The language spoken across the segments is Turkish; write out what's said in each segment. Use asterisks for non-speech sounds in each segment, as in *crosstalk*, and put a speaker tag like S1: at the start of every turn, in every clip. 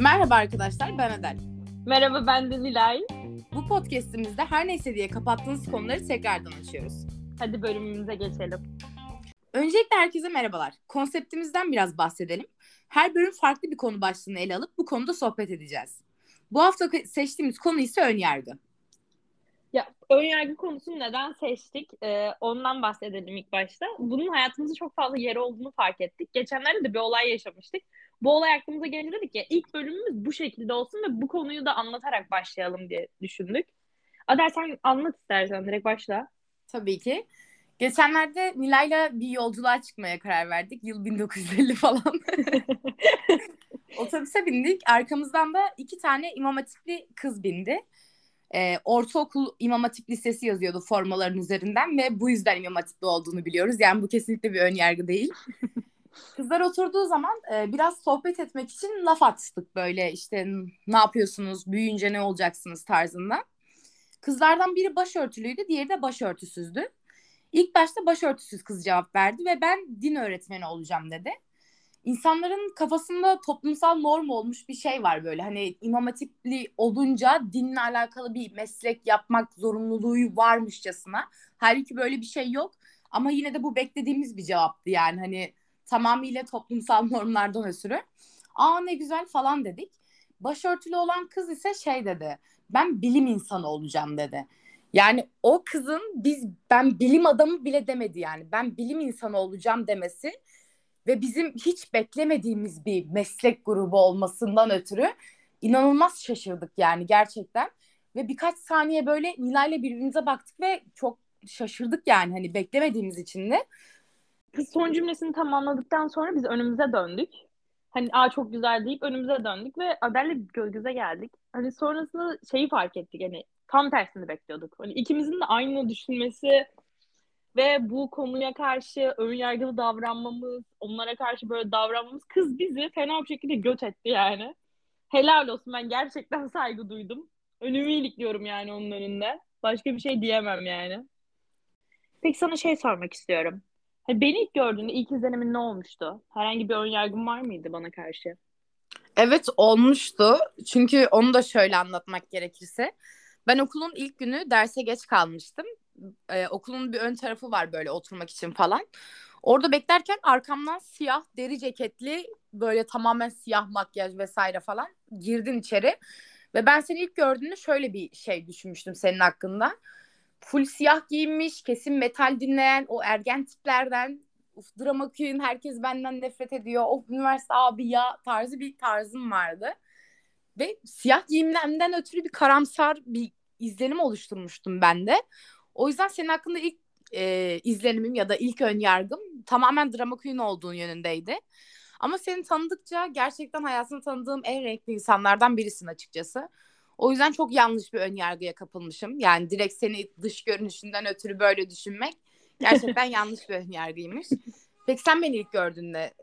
S1: Merhaba arkadaşlar, ben Adel.
S2: Merhaba ben de Nilay.
S1: Bu podcastimizde her neyse diye kapattığınız konuları tekrardan açıyoruz.
S2: Hadi bölümümüze geçelim.
S1: Öncelikle herkese merhabalar. Konseptimizden biraz bahsedelim. Her bölüm farklı bir konu başlığını ele alıp bu konuda sohbet edeceğiz. Bu hafta seçtiğimiz konu ise önyargı.
S2: Ya önyargı konusunu neden seçtik? Ee, ondan bahsedelim ilk başta. Bunun hayatımızda çok fazla yeri olduğunu fark ettik. Geçenlerde de bir olay yaşamıştık. Bu olay aklımıza gelince dedik ki ilk bölümümüz bu şekilde olsun ve bu konuyu da anlatarak başlayalım diye düşündük. Adel sen anlat istersen direkt başla.
S1: Tabii ki. Geçenlerde Nilay'la bir yolculuğa çıkmaya karar verdik. Yıl 1950 falan. *laughs* Otobüse bindik. Arkamızdan da iki tane imam hatipli kız bindi. Ee, ortaokul imam hatip lisesi yazıyordu formaların üzerinden ve bu yüzden imam hatipli olduğunu biliyoruz. Yani bu kesinlikle bir ön yargı değil. *laughs* Kızlar oturduğu zaman e, biraz sohbet etmek için laf attık böyle işte ne yapıyorsunuz, büyüyünce ne olacaksınız tarzında. Kızlardan biri başörtülüydü, diğeri de başörtüsüzdü. İlk başta başörtüsüz kız cevap verdi ve ben din öğretmeni olacağım dedi. İnsanların kafasında toplumsal norm olmuş bir şey var böyle. Hani imam hatipli olunca dinle alakalı bir meslek yapmak zorunluluğu varmışçasına. Halbuki böyle bir şey yok. Ama yine de bu beklediğimiz bir cevaptı yani hani tamamıyla toplumsal *laughs* normlardan ötürü. Aa ne güzel falan dedik. Başörtülü olan kız ise şey dedi. Ben bilim insanı olacağım dedi. Yani o kızın biz ben bilim adamı bile demedi yani. Ben bilim insanı olacağım demesi ve bizim hiç beklemediğimiz bir meslek grubu olmasından ötürü inanılmaz şaşırdık yani gerçekten. Ve birkaç saniye böyle Nilay'la birbirimize baktık ve çok şaşırdık yani hani beklemediğimiz için de.
S2: Kız son cümlesini tamamladıktan sonra biz önümüze döndük. Hani aa çok güzel deyip önümüze döndük ve Adel'le göz göze geldik. Hani sonrasında şeyi fark ettik hani tam tersini bekliyorduk. Hani ikimizin de aynı düşünmesi ve bu konuya karşı ön yargılı davranmamız, onlara karşı böyle davranmamız kız bizi fena bir şekilde göt etti yani. Helal olsun ben gerçekten *laughs* saygı duydum. Önümü ilikliyorum yani onun önünde. Başka bir şey diyemem yani. Peki sana şey sormak istiyorum. Hani beni ilk gördüğünde ilk izlenimin ne olmuştu? Herhangi bir ön yargın var mıydı bana karşı?
S1: Evet olmuştu. Çünkü onu da şöyle anlatmak gerekirse. Ben okulun ilk günü derse geç kalmıştım. Ee, okulun bir ön tarafı var böyle oturmak için falan. Orada beklerken arkamdan siyah deri ceketli böyle tamamen siyah makyaj vesaire falan girdin içeri. Ve ben seni ilk gördüğümde şöyle bir şey düşünmüştüm senin hakkında full siyah giyinmiş, kesin metal dinleyen o ergen tiplerden uf drama queen herkes benden nefret ediyor. Of üniversite abi ya tarzı bir tarzım vardı. Ve siyah giyimlemden ötürü bir karamsar bir izlenim oluşturmuştum ben de. O yüzden senin hakkında ilk e, izlenimim ya da ilk ön yargım tamamen drama queen olduğun yönündeydi. Ama seni tanıdıkça gerçekten hayatını tanıdığım en renkli insanlardan birisin açıkçası. O yüzden çok yanlış bir ön yargıya kapılmışım. Yani direkt seni dış görünüşünden ötürü böyle düşünmek *laughs* gerçekten yanlış bir ön yargıymış. Peki sen beni ilk gördüğünde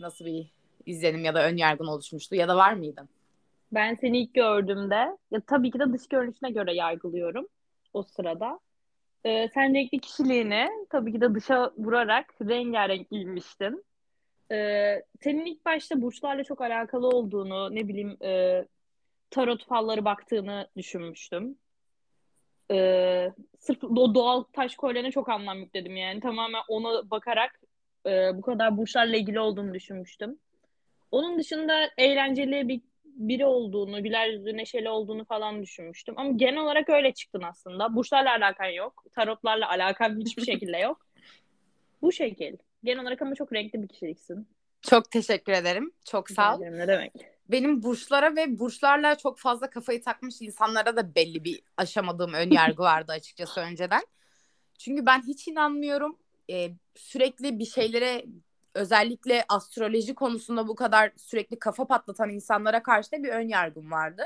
S1: nasıl bir izlenim ya da ön yargın oluşmuştu ya da var mıydı?
S2: Ben seni ilk gördüğümde ya tabii ki de dış görünüşüne göre yargılıyorum o sırada. Ee, sen renkli kişiliğini tabii ki de dışa vurarak rengarenk giymiştin. Ee, senin ilk başta burçlarla çok alakalı olduğunu, ne bileyim e, tarot falları baktığını düşünmüştüm. Ee, sırf o doğal taş kolyene çok anlam yükledim yani. Tamamen ona bakarak e, bu kadar burçlarla ilgili olduğunu düşünmüştüm. Onun dışında eğlenceli bir biri olduğunu, güler yüzlü, neşeli olduğunu falan düşünmüştüm. Ama genel olarak öyle çıktın aslında. Burçlarla alakan yok. Tarotlarla alakan hiçbir şekilde yok. Bu şekil. Genel olarak ama çok renkli bir kişiliksin.
S1: Çok teşekkür ederim. Çok sağ ol.
S2: Ne demek?
S1: Benim burçlara ve burçlarla çok fazla kafayı takmış insanlara da belli bir aşamadığım ön yargı vardı açıkçası önceden. Çünkü ben hiç inanmıyorum. Ee, sürekli bir şeylere özellikle astroloji konusunda bu kadar sürekli kafa patlatan insanlara karşı da bir ön yargım vardı.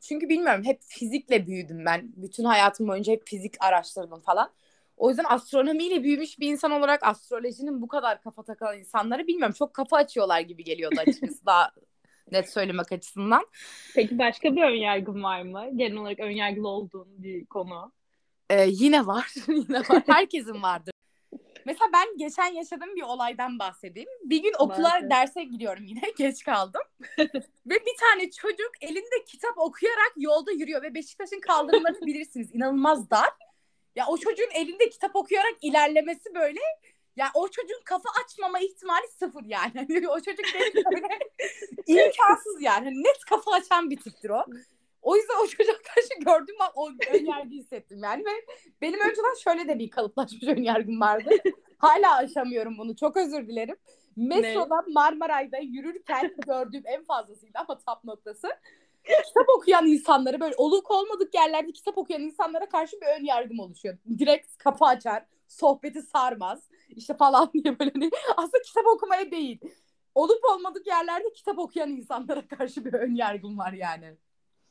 S1: Çünkü bilmiyorum hep fizikle büyüdüm ben. Bütün hayatım boyunca hep fizik araştırdım falan. O yüzden astronomiyle büyümüş bir insan olarak astrolojinin bu kadar kafa takan insanları bilmiyorum çok kafa açıyorlar gibi geliyordu açıkçası *laughs* daha net söylemek açısından.
S2: Peki başka bir önyargın var mı? Genel olarak önyargılı olduğun bir konu.
S1: Ee, yine var. *laughs* yine var. Herkesin vardır. Mesela ben geçen yaşadığım bir olaydan bahsedeyim. Bir gün okula Bahset. derse gidiyorum yine. *laughs* Geç kaldım. *laughs* ve bir tane çocuk elinde kitap okuyarak yolda yürüyor ve Beşiktaş'ın kaldırımlarını bilirsiniz. İnanılmaz dar. Ya o çocuğun elinde kitap okuyarak ilerlemesi böyle ya o çocuğun kafa açmama ihtimali sıfır yani. Hani o çocuk benim böyle *laughs* imkansız yani. Hani net kafa açan bir tiptir o. O yüzden o çocuğa karşı gördüm ben o önyargı hissettim yani ve benim önceden şöyle de bir kalıplaşmış önyargım vardı. Hala aşamıyorum bunu. Çok özür dilerim. Metroda Marmaray'da yürürken gördüğüm en fazlasıydı ama tap noktası. Kitap okuyan insanları böyle oluk olmadık yerlerde kitap okuyan insanlara karşı bir ön yargım oluşuyor. Direkt kapı açar, sohbeti sarmaz işte falan *laughs* diye böyle hani aslında kitap okumaya değil. Olup olmadık yerlerde kitap okuyan insanlara karşı bir ön yargım var yani.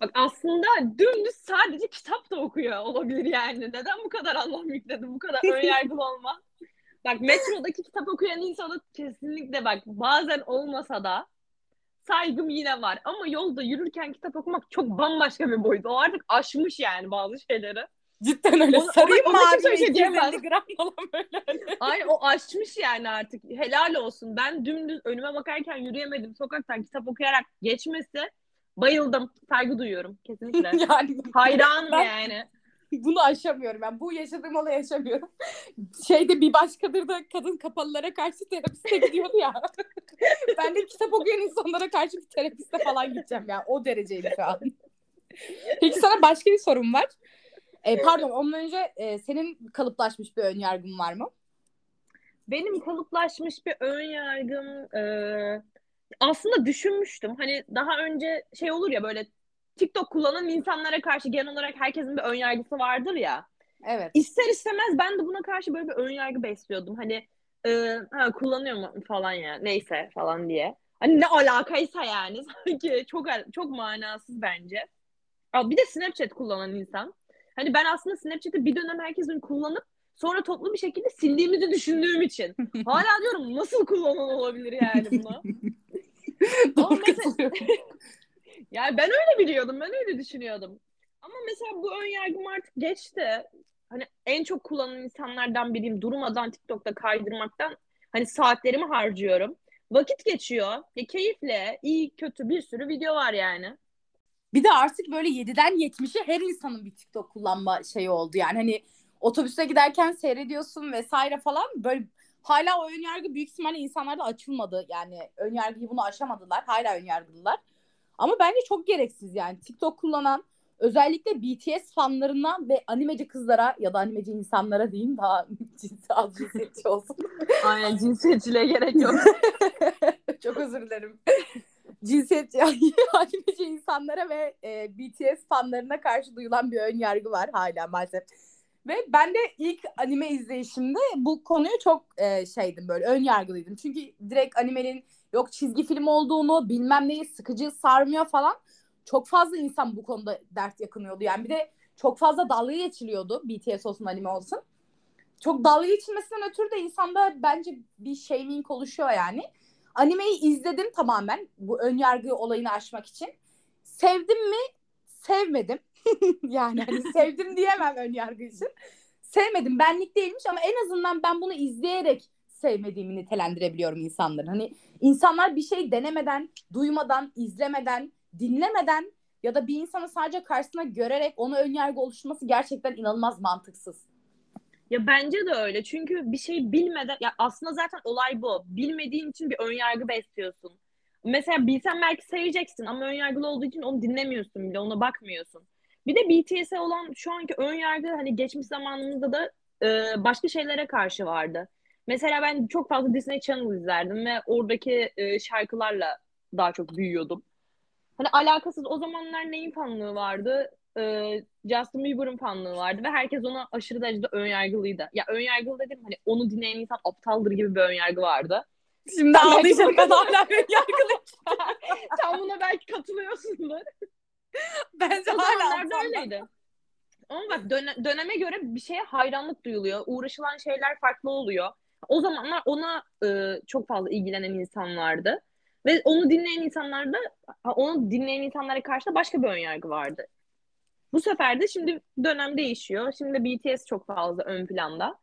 S2: Bak aslında dümdüz sadece kitap da okuyor olabilir yani. Neden bu kadar anlam yükledi, bu kadar ön yargılı *laughs* olma? Bak metrodaki kitap okuyan insana kesinlikle bak bazen olmasa da saygım yine var. Ama yolda yürürken kitap okumak çok bambaşka bir boyut. O artık aşmış yani bazı şeyleri.
S1: Cidden öyle. Onu, Sarayım ona, ona mavi şey gram falan böyle. *laughs*
S2: Aynen o aşmış yani artık. Helal olsun. Ben dümdüz önüme bakarken yürüyemedim. Sokaktan kitap okuyarak geçmesi bayıldım. Saygı duyuyorum kesinlikle. *laughs* yani hayranım ben, yani.
S1: Bunu aşamıyorum ben. Bu yaşadığım olayı yaşamıyorum. *laughs* Şeyde bir başkadır da kadın kapalılara karşı terapiste gidiyordu ya. ben de kitap okuyan insanlara karşı bir terapiste falan gideceğim yani. O dereceyim şu an. Peki sana başka bir sorum var. E, pardon ondan önce e, senin kalıplaşmış bir ön yargın var mı?
S2: Benim kalıplaşmış bir ön yargım e, aslında düşünmüştüm. Hani daha önce şey olur ya böyle TikTok kullanan insanlara karşı genel olarak herkesin bir ön yargısı vardır ya.
S1: Evet.
S2: İster istemez ben de buna karşı böyle bir ön yargı besliyordum. Hani e, ha, kullanıyor mu falan ya neyse falan diye. Hani ne alakaysa yani *laughs* sanki çok çok manasız bence. bir de Snapchat kullanan insan. Hani ben aslında Snapchat'i bir dönem herkesin kullanıp sonra toplu bir şekilde sildiğimizi düşündüğüm için. *laughs* Hala diyorum nasıl kullanan olabilir yani bunu? *laughs*
S1: Doğru mesela... *laughs*
S2: yani ben öyle biliyordum, ben öyle düşünüyordum. Ama mesela bu ön yargım artık geçti. Hani en çok kullanan insanlardan biriyim. Durmadan TikTok'ta kaydırmaktan hani saatlerimi harcıyorum. Vakit geçiyor. Ya keyifle, iyi kötü bir sürü video var yani.
S1: Bir de artık böyle 7'den 70'e her insanın bir TikTok kullanma şeyi oldu. Yani hani otobüste giderken seyrediyorsun vesaire falan böyle hala o önyargı büyük ihtimalle insanlarda açılmadı. Yani önyargıyı bunu aşamadılar. Hala önyargılılar. Ama bence çok gereksiz yani. TikTok kullanan özellikle BTS fanlarına ve animeci kızlara ya da animeci insanlara diyeyim daha *laughs* cinsel cinsiyetçi olsun.
S2: Aynen cinsiyetçiliğe gerek yok. *laughs*
S1: çok özür dilerim cinsiyet *laughs* animeci insanlara ve e, BTS fanlarına karşı duyulan bir ön yargı var hala maalesef. Ve ben de ilk anime izleyişimde bu konuyu çok e, şeydim böyle ön yargılıydım. Çünkü direkt animenin yok çizgi film olduğunu bilmem neyi sıkıcı sarmıyor falan. Çok fazla insan bu konuda dert yakınıyordu. Yani bir de çok fazla dalga geçiliyordu BTS olsun anime olsun. Çok dalga geçilmesinden ötürü de insanda bence bir shaming oluşuyor yani. Animeyi izledim tamamen bu ön yargı olayını aşmak için. Sevdim mi? Sevmedim. *laughs* yani hani sevdim diyemem ön yargı için. Sevmedim. Benlik değilmiş ama en azından ben bunu izleyerek sevmediğimi nitelendirebiliyorum insanların. Hani insanlar bir şey denemeden, duymadan, izlemeden, dinlemeden ya da bir insanı sadece karşısına görerek ona ön yargı oluşturması gerçekten inanılmaz mantıksız.
S2: Ya bence de öyle. Çünkü bir şey bilmeden ya aslında zaten olay bu. Bilmediğin için bir önyargı besliyorsun. Mesela bilsen belki seveceksin ama önyargılı olduğu için onu dinlemiyorsun bile, ona bakmıyorsun. Bir de BTS'e olan şu anki önyargı hani geçmiş zamanımızda da e, başka şeylere karşı vardı. Mesela ben çok fazla Disney Channel izlerdim ve oradaki e, şarkılarla daha çok büyüyordum. Hani alakasız o zamanlar neyin fanlığı vardı? E, Justin Bieber'ın fanlığı vardı ve herkes ona aşırı derecede önyargılıydı. Ya önyargılı dedim hani onu dinleyen insan aptaldır gibi bir önyargı vardı.
S1: Şimdi ağlayacağım ben hala önyargılıyım. *laughs*
S2: Sen buna belki katılıyorsundur.
S1: Bence hala
S2: öyleydi. Ama bak dön- döneme göre bir şeye hayranlık duyuluyor. Uğraşılan şeyler farklı oluyor. O zamanlar ona e, çok fazla ilgilenen insan vardı. Ve onu dinleyen insanlarda onu dinleyen insanlara karşı da başka bir önyargı vardı. Bu sefer de şimdi dönem değişiyor. Şimdi BTS çok fazla ön planda.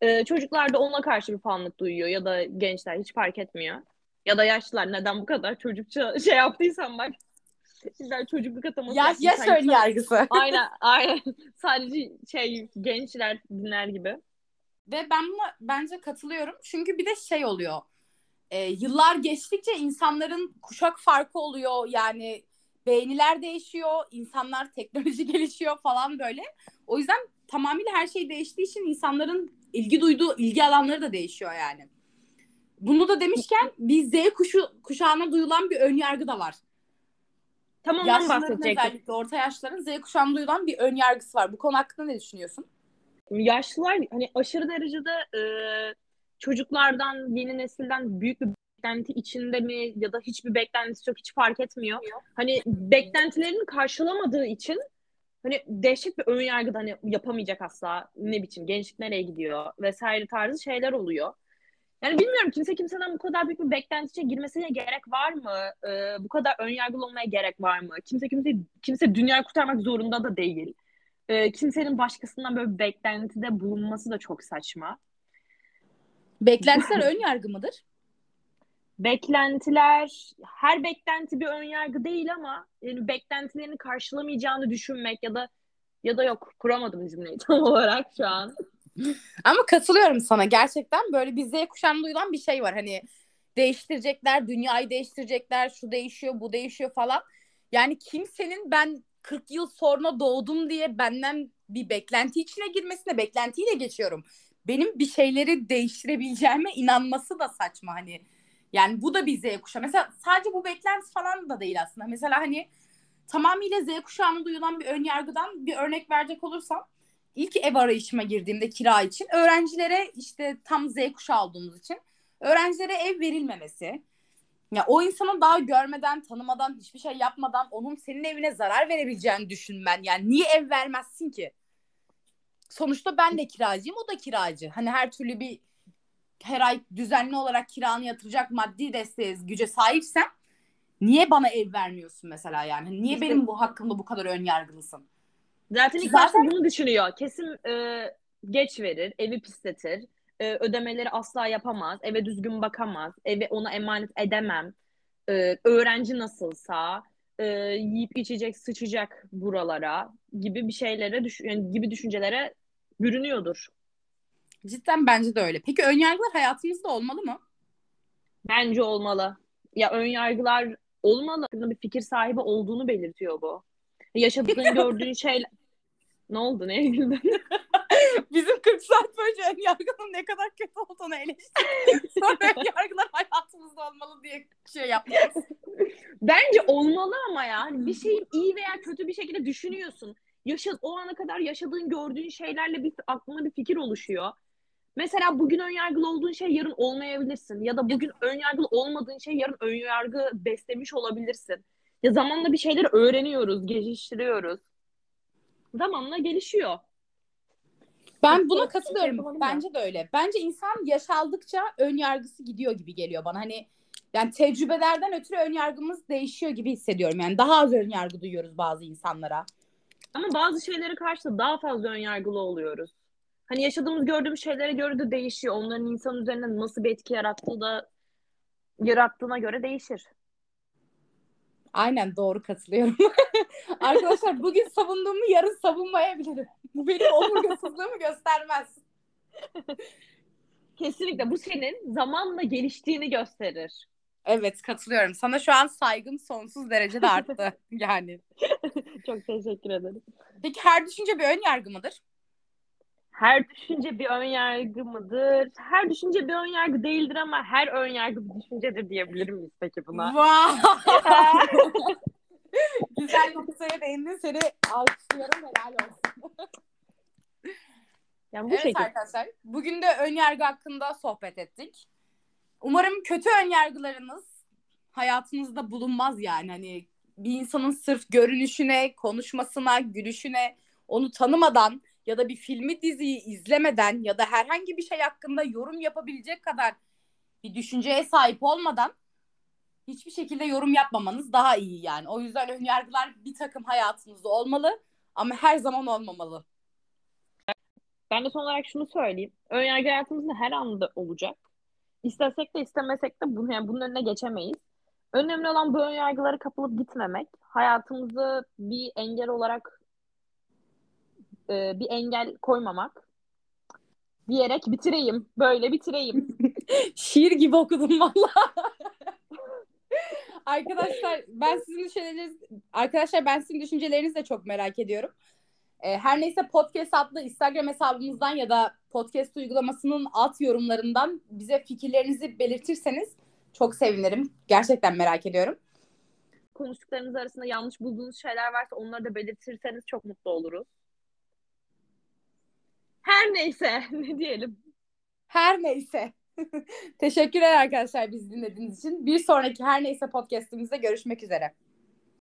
S2: Ee, çocuklar da ona karşı bir fanlık duyuyor ya da gençler hiç fark etmiyor. Ya da yaşlılar neden bu kadar çocukça *laughs* şey yaptıysan bak. Sizler çocukluk ataması
S1: Yaş, yaş ön yargısı. *laughs*
S2: aynen aynen. Sadece şey gençler dinler gibi.
S1: Ve ben buna bence katılıyorum. Çünkü bir de şey oluyor. E, yıllar geçtikçe insanların kuşak farkı oluyor. Yani beğeniler değişiyor. insanlar teknoloji *laughs* gelişiyor falan böyle. O yüzden tamamıyla her şey değiştiği için insanların ilgi duyduğu ilgi alanları da değişiyor yani. Bunu da demişken bir Z kuşu, kuşağına duyulan bir ön yargı da var.
S2: Tam ondan bahsedecektim.
S1: özellikle orta yaşların Z kuşağına duyulan bir ön yargısı var. Bu konu hakkında ne düşünüyorsun?
S2: Yaşlılar hani aşırı derecede e, çocuklardan, yeni nesilden büyük bir beklenti içinde mi ya da hiçbir beklentisi yok hiç fark etmiyor. Hani beklentilerini karşılamadığı için hani dehşet bir ön yargıda hani yapamayacak asla ne biçim gençlik nereye gidiyor vesaire tarzı şeyler oluyor. Yani bilmiyorum kimse kimseden bu kadar büyük bir beklentiye girmesine gerek var mı? Ee, bu kadar ön yargılı olmaya gerek var mı? Kimse kimse kimse dünyayı kurtarmak zorunda da değil. Ee, kimsenin başkasından böyle bir beklentide bulunması da çok saçma.
S1: Beklentiler ön yargı mıdır?
S2: Beklentiler her beklenti bir ön yargı değil ama yani beklentilerini karşılamayacağını düşünmek ya da ya da yok kuramadım cümleyi *laughs* tam olarak şu an.
S1: Ama katılıyorum sana. Gerçekten böyle bir Z kuşağında duyulan bir şey var. Hani değiştirecekler, dünyayı değiştirecekler, şu değişiyor, bu değişiyor falan. Yani kimsenin ben 40 yıl sonra doğdum diye benden bir beklenti içine girmesine beklentiyle geçiyorum. Benim bir şeyleri değiştirebileceğime inanması da saçma hani. Yani bu da bir Z kuşağı. Mesela sadece bu beklenti falan da değil aslında. Mesela hani tamamıyla Z kuşağına duyulan bir ön yargıdan bir örnek verecek olursam ilk ev arayışıma girdiğimde kira için öğrencilere işte tam Z kuşağı olduğumuz için öğrencilere ev verilmemesi. Ya o insanı daha görmeden, tanımadan, hiçbir şey yapmadan onun senin evine zarar verebileceğini düşünmen. Yani niye ev vermezsin ki? Sonuçta ben de kiracıyım, o da kiracı. Hani her türlü bir her ay düzenli olarak kiranı yatıracak maddi desteğe, güce sahipsen niye bana ev vermiyorsun mesela yani? Niye işte, benim bu hakkımda bu kadar ön yargılısın?
S2: Zaten ilk başta bunu düşünüyor. Kesin e, geç verir, evi pisletir, e, ödemeleri asla yapamaz, eve düzgün bakamaz, eve ona emanet edemem, e, öğrenci nasılsa, e, yiyip içecek, sıçacak buralara gibi bir şeylere, düş yani gibi düşüncelere bürünüyordur.
S1: Cidden bence de öyle. Peki önyargılar hayatımızda olmalı mı?
S2: Bence olmalı. Ya önyargılar olmalı. Bir fikir sahibi olduğunu belirtiyor bu. Yaşadığın *laughs* gördüğün şeyler ne oldu? Neye güldün? *laughs*
S1: Bizim 40 saat boyunca ön yargının ne kadar kötü olduğunu eleştirdik. *laughs* Sonra ön yargılar hayatımızda olmalı diye şey yapmıyoruz.
S2: Bence olmalı ama ya. Hani bir şeyi iyi veya kötü bir şekilde düşünüyorsun. Yaşa, o ana kadar yaşadığın, gördüğün şeylerle bir aklına bir fikir oluşuyor. Mesela bugün ön yargılı olduğun şey yarın olmayabilirsin. Ya da bugün ön yargılı olmadığın şey yarın ön yargı beslemiş olabilirsin. Ya zamanla bir şeyleri öğreniyoruz, geliştiriyoruz zamanla gelişiyor.
S1: Ben buna katılıyorum. Bence de öyle. Bence insan yaş aldıkça ön yargısı gidiyor gibi geliyor bana. Hani yani tecrübelerden ötürü ön yargımız değişiyor gibi hissediyorum. Yani daha az ön yargı duyuyoruz bazı insanlara.
S2: Ama bazı şeylere karşı da daha fazla ön yargılı oluyoruz. Hani yaşadığımız, gördüğümüz şeylere göre de değişiyor. Onların insan üzerinde nasıl bir etki yarattığı da yarattığına göre değişir.
S1: Aynen doğru katılıyorum. *laughs* Arkadaşlar bugün savunduğumu yarın savunmayabilirim. Bu benim omurgasızlığımı göstermez.
S2: Kesinlikle bu senin zamanla geliştiğini gösterir.
S1: Evet katılıyorum. Sana şu an saygım sonsuz derecede arttı *laughs* yani.
S2: Çok teşekkür ederim.
S1: Peki her düşünce bir ön yargı mıdır?
S2: Her düşünce bir ön yargı mıdır? Her düşünce bir ön yargı değildir ama her ön yargı bir düşüncedir diyebilir miyiz peki buna?
S1: Wow. *laughs* Güzel noktaya değindin. Seni alkışlıyorum. Helal olsun. Yani bu evet şekilde. arkadaşlar. Bugün de ön yargı hakkında sohbet ettik. Umarım kötü ön yargılarınız hayatınızda bulunmaz yani. Hani bir insanın sırf görünüşüne, konuşmasına, gülüşüne, onu tanımadan ya da bir filmi diziyi izlemeden ya da herhangi bir şey hakkında yorum yapabilecek kadar bir düşünceye sahip olmadan hiçbir şekilde yorum yapmamanız daha iyi yani. O yüzden önyargılar bir takım hayatınızda olmalı ama her zaman olmamalı.
S2: Ben de son olarak şunu söyleyeyim. Önyargı hayatımızda her anda olacak. istesek de istemesek de bunu, yani bunun önüne geçemeyiz. Önemli olan bu ön yargıları kapılıp gitmemek. Hayatımızı bir engel olarak e, bir engel koymamak. Diyerek bitireyim. Böyle bitireyim. *laughs*
S1: Şiir gibi okudum valla. *laughs* arkadaşlar ben sizin düşünceleriniz arkadaşlar ben sizin düşüncelerinizi de çok merak ediyorum. Ee, her neyse podcast adlı Instagram hesabımızdan ya da podcast uygulamasının alt yorumlarından bize fikirlerinizi belirtirseniz çok sevinirim. Gerçekten merak ediyorum.
S2: Konuştuklarımız arasında yanlış bulduğunuz şeyler varsa onları da belirtirseniz çok mutlu oluruz. Her neyse *laughs* ne diyelim.
S1: Her neyse. *laughs* Teşekkürler arkadaşlar bizi dinlediğiniz için. Bir sonraki Her Neyse podcastimizde görüşmek üzere.